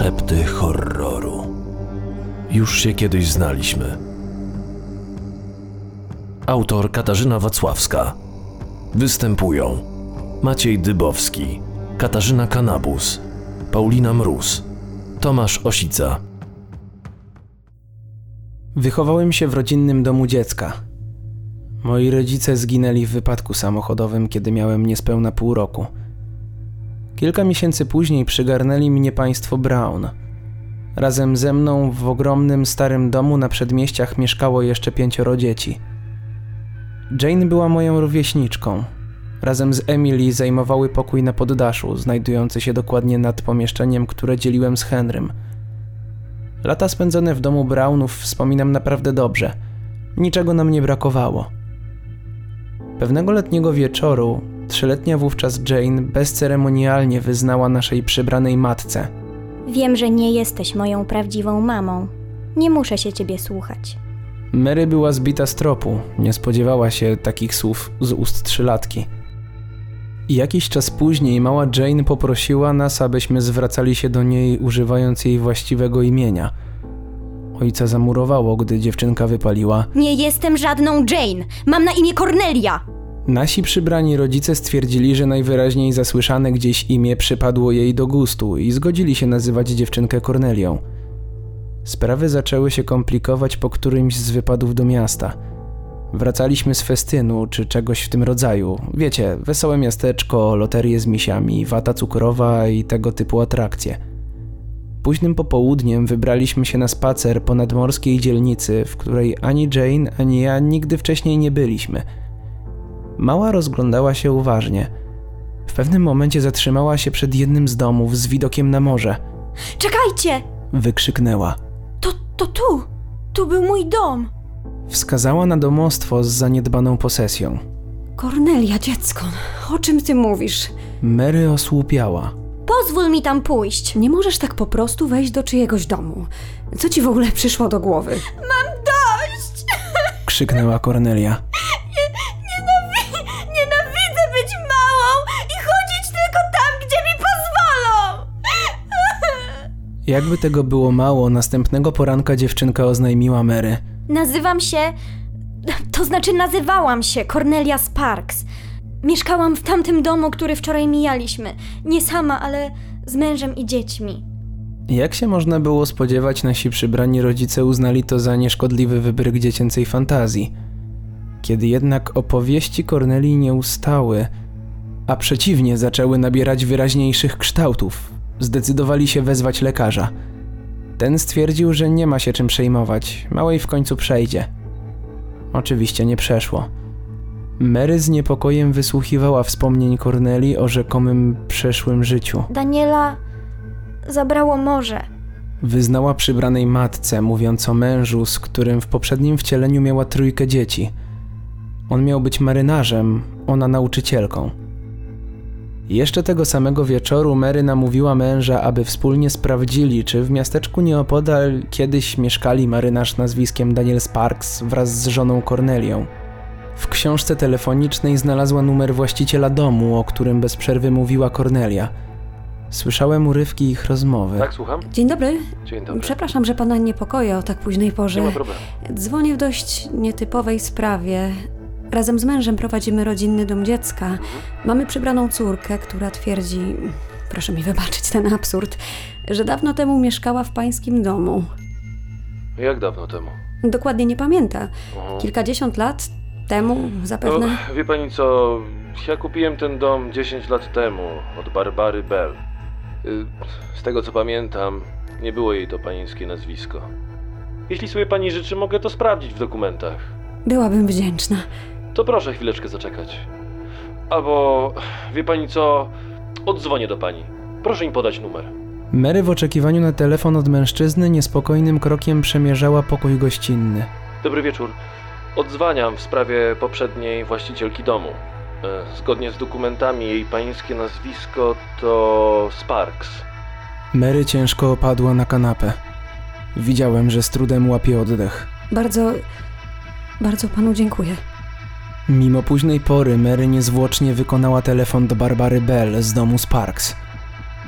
Szepty horroru. Już się kiedyś znaliśmy. Autor Katarzyna Wacławska. Występują Maciej Dybowski, Katarzyna Kanabus, Paulina Mróz, Tomasz Osica. Wychowałem się w rodzinnym domu dziecka. Moi rodzice zginęli w wypadku samochodowym, kiedy miałem niespełna pół roku. Kilka miesięcy później przygarnęli mnie państwo Brown. Razem ze mną w ogromnym starym domu na przedmieściach mieszkało jeszcze pięcioro dzieci. Jane była moją rówieśniczką. Razem z Emily zajmowały pokój na poddaszu, znajdujący się dokładnie nad pomieszczeniem, które dzieliłem z Henrym. Lata spędzone w domu Brownów wspominam naprawdę dobrze. Niczego nam nie brakowało. Pewnego letniego wieczoru trzyletnia wówczas Jane bezceremonialnie wyznała naszej przybranej matce. Wiem, że nie jesteś moją prawdziwą mamą. Nie muszę się ciebie słuchać. Mary była zbita z tropu, nie spodziewała się takich słów z ust trzylatki. I jakiś czas później mała Jane poprosiła nas, abyśmy zwracali się do niej używając jej właściwego imienia. Ojca zamurowało, gdy dziewczynka wypaliła. Nie jestem żadną Jane. Mam na imię Cornelia. Nasi przybrani rodzice stwierdzili, że najwyraźniej zasłyszane gdzieś imię przypadło jej do gustu i zgodzili się nazywać dziewczynkę Kornelią. Sprawy zaczęły się komplikować po którymś z wypadów do miasta. Wracaliśmy z festynu czy czegoś w tym rodzaju. Wiecie, wesołe miasteczko, loterie z misiami, wata cukrowa i tego typu atrakcje. Późnym popołudniem wybraliśmy się na spacer po nadmorskiej dzielnicy, w której ani Jane, ani ja nigdy wcześniej nie byliśmy – Mała rozglądała się uważnie. W pewnym momencie zatrzymała się przed jednym z domów z widokiem na morze. Czekajcie! Wykrzyknęła. To, to tu! Tu był mój dom! Wskazała na domostwo z zaniedbaną posesją. Kornelia, dziecko, o czym ty mówisz? Mary osłupiała. Pozwól mi tam pójść! Nie możesz tak po prostu wejść do czyjegoś domu. Co ci w ogóle przyszło do głowy? Mam dość! Krzyknęła Kornelia. Jakby tego było mało, następnego poranka dziewczynka oznajmiła Mary. Nazywam się. To znaczy, nazywałam się Cornelia Sparks. Mieszkałam w tamtym domu, który wczoraj mijaliśmy. Nie sama, ale z mężem i dziećmi. Jak się można było spodziewać, nasi przybrani rodzice uznali to za nieszkodliwy wybryk dziecięcej fantazji. Kiedy jednak opowieści Kornelii nie ustały, a przeciwnie zaczęły nabierać wyraźniejszych kształtów, zdecydowali się wezwać lekarza. Ten stwierdził, że nie ma się czym przejmować, małej w końcu przejdzie. Oczywiście nie przeszło. Mary z niepokojem wysłuchiwała wspomnień Korneli o rzekomym przeszłym życiu. Daniela zabrało morze. Wyznała przybranej matce, mówiąc o mężu, z którym w poprzednim wcieleniu miała trójkę dzieci. On miał być marynarzem, ona nauczycielką. Jeszcze tego samego wieczoru Mary namówiła męża, aby wspólnie sprawdzili, czy w miasteczku nieopodal kiedyś mieszkali marynarz nazwiskiem Daniel Sparks wraz z żoną Cornelią. W książce telefonicznej znalazła numer właściciela domu, o którym bez przerwy mówiła Cornelia. Słyszałem urywki ich rozmowy. Tak, słucham? Dzień dobry. Dzień dobry. Przepraszam, że pana niepokoję o tak późnej porze. Nie ma problemu. Dzwonię w dość nietypowej sprawie. Razem z mężem prowadzimy rodzinny dom dziecka. Mamy przybraną córkę, która twierdzi, proszę mi wybaczyć ten absurd, że dawno temu mieszkała w pańskim domu. Jak dawno temu? Dokładnie nie pamięta. Mhm. Kilkadziesiąt lat temu zapewne. No, wie pani co, ja kupiłem ten dom 10 lat temu od Barbary Bell. Y, Z tego co pamiętam, nie było jej to panieńskie nazwisko. Jeśli sobie pani życzy, mogę to sprawdzić w dokumentach. Byłabym wdzięczna. To proszę chwileczkę zaczekać. Albo, wie pani co, odzwonię do pani. Proszę mi podać numer. Mary w oczekiwaniu na telefon od mężczyzny niespokojnym krokiem przemierzała pokój gościnny. Dobry wieczór. Odzwaniam w sprawie poprzedniej właścicielki domu. E, Zgodnie z dokumentami jej pańskie nazwisko to Sparks. Mary ciężko opadła na kanapę. Widziałem, że z trudem łapie oddech. Bardzo, bardzo panu dziękuję. Mimo późnej pory Mary niezwłocznie wykonała telefon do Barbary Bell z domu Sparks.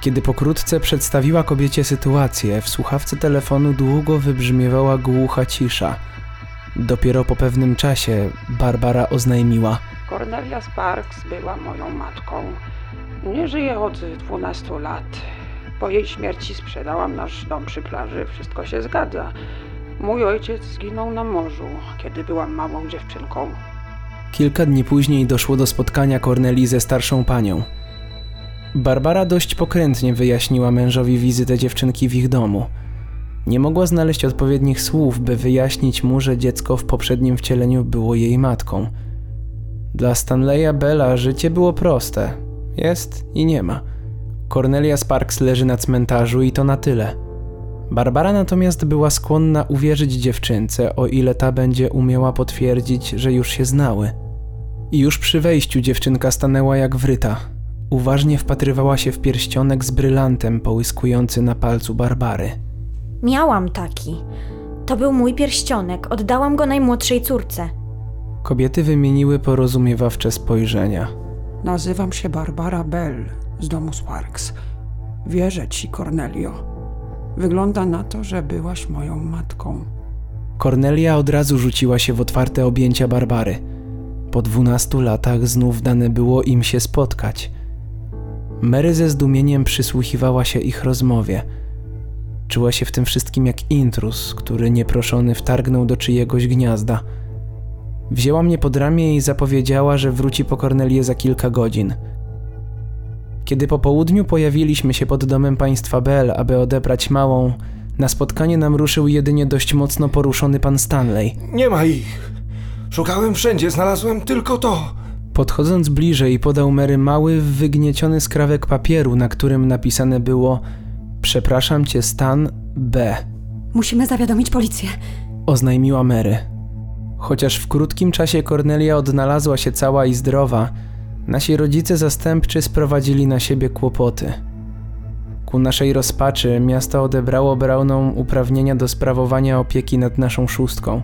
Kiedy pokrótce przedstawiła kobiecie sytuację, w słuchawce telefonu długo wybrzmiewała głucha cisza. Dopiero po pewnym czasie Barbara oznajmiła: Cornelia Sparks była moją matką. Nie żyje od 12 lat. Po jej śmierci sprzedałam nasz dom przy plaży. Wszystko się zgadza. Mój ojciec zginął na morzu, kiedy byłam małą dziewczynką. Kilka dni później doszło do spotkania Corneli ze starszą panią. Barbara dość pokrętnie wyjaśniła mężowi wizytę dziewczynki w ich domu. Nie mogła znaleźć odpowiednich słów, by wyjaśnić mu, że dziecko w poprzednim wcieleniu było jej matką. Dla Stanleya Bella życie było proste. Jest i nie ma. Cornelia Sparks leży na cmentarzu i to na tyle. Barbara natomiast była skłonna uwierzyć dziewczynce, o ile ta będzie umiała potwierdzić, że już się znały. I już przy wejściu dziewczynka stanęła jak wryta. Uważnie wpatrywała się w pierścionek z brylantem połyskujący na palcu Barbary. Miałam taki. To był mój pierścionek. Oddałam go najmłodszej córce. Kobiety wymieniły porozumiewawcze spojrzenia. Nazywam się Barbara Bell z domu Sparks. Wierzę ci, Cornelio. Wygląda na to, że byłaś moją matką. Cornelia od razu rzuciła się w otwarte objęcia Barbary. Po dwunastu latach znów dane było im się spotkać. Mary ze zdumieniem przysłuchiwała się ich rozmowie. Czuła się w tym wszystkim jak intrus, który nieproszony wtargnął do czyjegoś gniazda. Wzięła mnie pod ramię i zapowiedziała, że wróci po Cornelię za kilka godzin. Kiedy po południu pojawiliśmy się pod domem państwa Bell, aby odebrać małą, na spotkanie nam ruszył jedynie dość mocno poruszony pan Stanley. Nie ma ich. Szukałem wszędzie, znalazłem tylko to. Podchodząc bliżej, podał Mary mały, wygnieciony skrawek papieru, na którym napisane było: Przepraszam cię, Stan B. Musimy zawiadomić policję. Oznajmiła Mary. Chociaż w krótkim czasie Cornelia odnalazła się cała i zdrowa, nasi rodzice zastępczy sprowadzili na siebie kłopoty. Ku naszej rozpaczy miasto odebrało Brownom uprawnienia do sprawowania opieki nad naszą szóstką.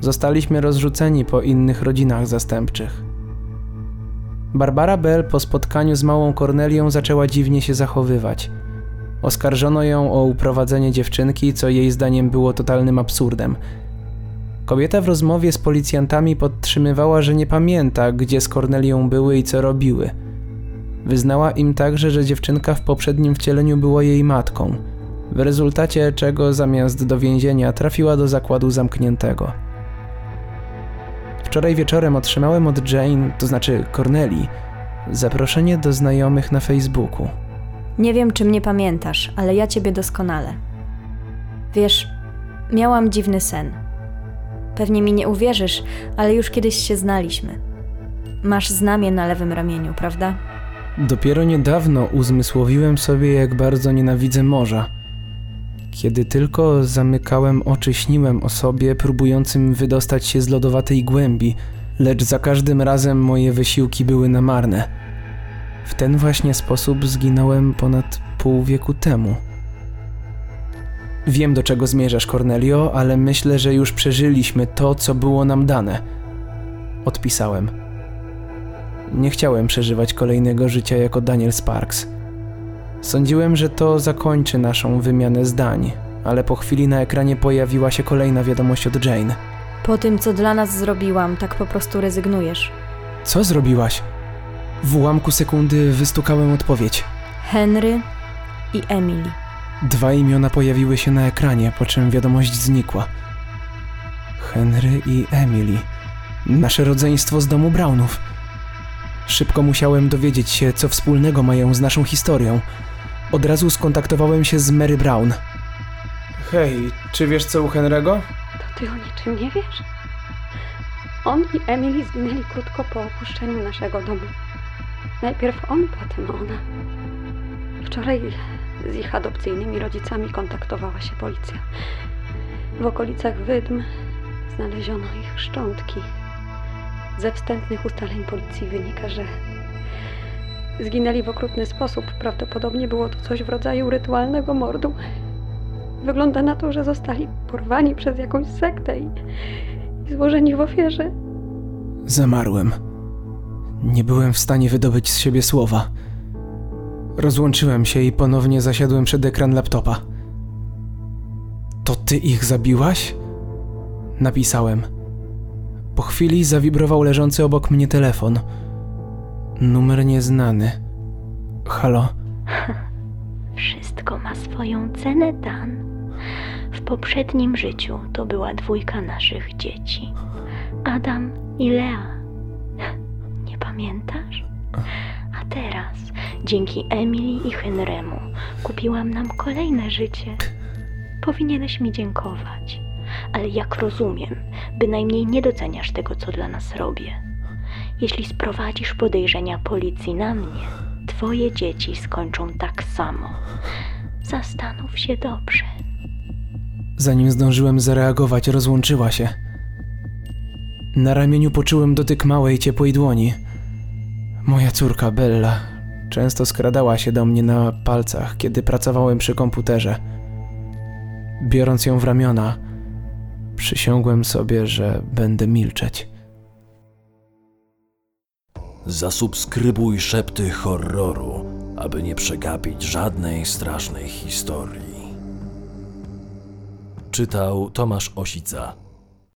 Zostaliśmy rozrzuceni po innych rodzinach zastępczych. Barbara Bell po spotkaniu z małą Cornelią zaczęła dziwnie się zachowywać. Oskarżono ją o uprowadzenie dziewczynki, co jej zdaniem było totalnym absurdem. Kobieta w rozmowie z policjantami podtrzymywała, że nie pamięta, gdzie z Cornelią były i co robiły. Wyznała im także, że dziewczynka w poprzednim wcieleniu była jej matką, w rezultacie czego zamiast do więzienia trafiła do zakładu zamkniętego. Wczoraj wieczorem otrzymałem od Jane, to znaczy Corneli, zaproszenie do znajomych na Facebooku. Nie wiem, czy mnie pamiętasz, ale ja ciebie doskonale. Wiesz, miałam dziwny sen. Pewnie mi nie uwierzysz, ale już kiedyś się znaliśmy. Masz znamię na lewym ramieniu, prawda? Dopiero niedawno uzmysłowiłem sobie, jak bardzo nienawidzę morza. Kiedy tylko zamykałem oczy, śniłem o sobie, próbującym wydostać się z lodowatej głębi, lecz za każdym razem moje wysiłki były namarne. W ten właśnie sposób zginąłem ponad pół wieku temu. Wiem, do czego zmierzasz, Cornelio, ale myślę, że już przeżyliśmy to, co było nam dane. Odpisałem. Nie chciałem przeżywać kolejnego życia jako Daniel Sparks. Sądziłem, że to zakończy naszą wymianę zdań, ale po chwili na ekranie pojawiła się kolejna wiadomość od Jane. Po tym, co dla nas zrobiłam, tak po prostu rezygnujesz. Co zrobiłaś? W ułamku sekundy wystukałem odpowiedź. Henry i Emily. Dwa imiona pojawiły się na ekranie, po czym wiadomość znikła. Henry i Emily. Nasze rodzeństwo z domu Brownów. Szybko musiałem dowiedzieć się, co wspólnego mają z naszą historią. Od razu skontaktowałem się z Mary Brown. Hej, czy wiesz co u Henry'ego? To ty o niczym nie wiesz? On i Emily zginęli krótko po opuszczeniu naszego domu. Najpierw on, potem ona. Wczoraj z ich adopcyjnymi rodzicami kontaktowała się policja. W okolicach Wydm znaleziono ich szczątki. Ze wstępnych ustaleń policji wynika, że zginęli w okrutny sposób. Prawdopodobnie było to coś w rodzaju rytualnego mordu. Wygląda na to, że zostali porwani przez jakąś sektę i, i złożeni w ofierze. Zamarłem. Nie byłem w stanie wydobyć z siebie słowa. Rozłączyłem się i ponownie zasiadłem przed ekran laptopa. To ty ich zabiłaś? Napisałem. Po chwili zawibrował leżący obok mnie telefon. Numer nieznany. Halo? Wszystko ma swoją cenę, Dan. W poprzednim życiu to była dwójka naszych dzieci. Adam i Lea. Nie pamiętasz? Teraz, dzięki Emily i Henrymu, kupiłam nam kolejne życie. Powinieneś mi dziękować. Ale jak rozumiem, bynajmniej nie doceniasz tego, co dla nas robię. Jeśli sprowadzisz podejrzenia policji na mnie, twoje dzieci skończą tak samo. Zastanów się dobrze. Zanim zdążyłem zareagować, rozłączyła się. Na ramieniu poczułem dotyk małej, ciepłej dłoni. Moja córka Bella często skradała się do mnie na palcach, kiedy pracowałem przy komputerze. Biorąc ją w ramiona, przysiągłem sobie, że będę milczeć. Zasubskrybuj szepty horroru, aby nie przegapić żadnej strasznej historii. Czytał Tomasz Osica.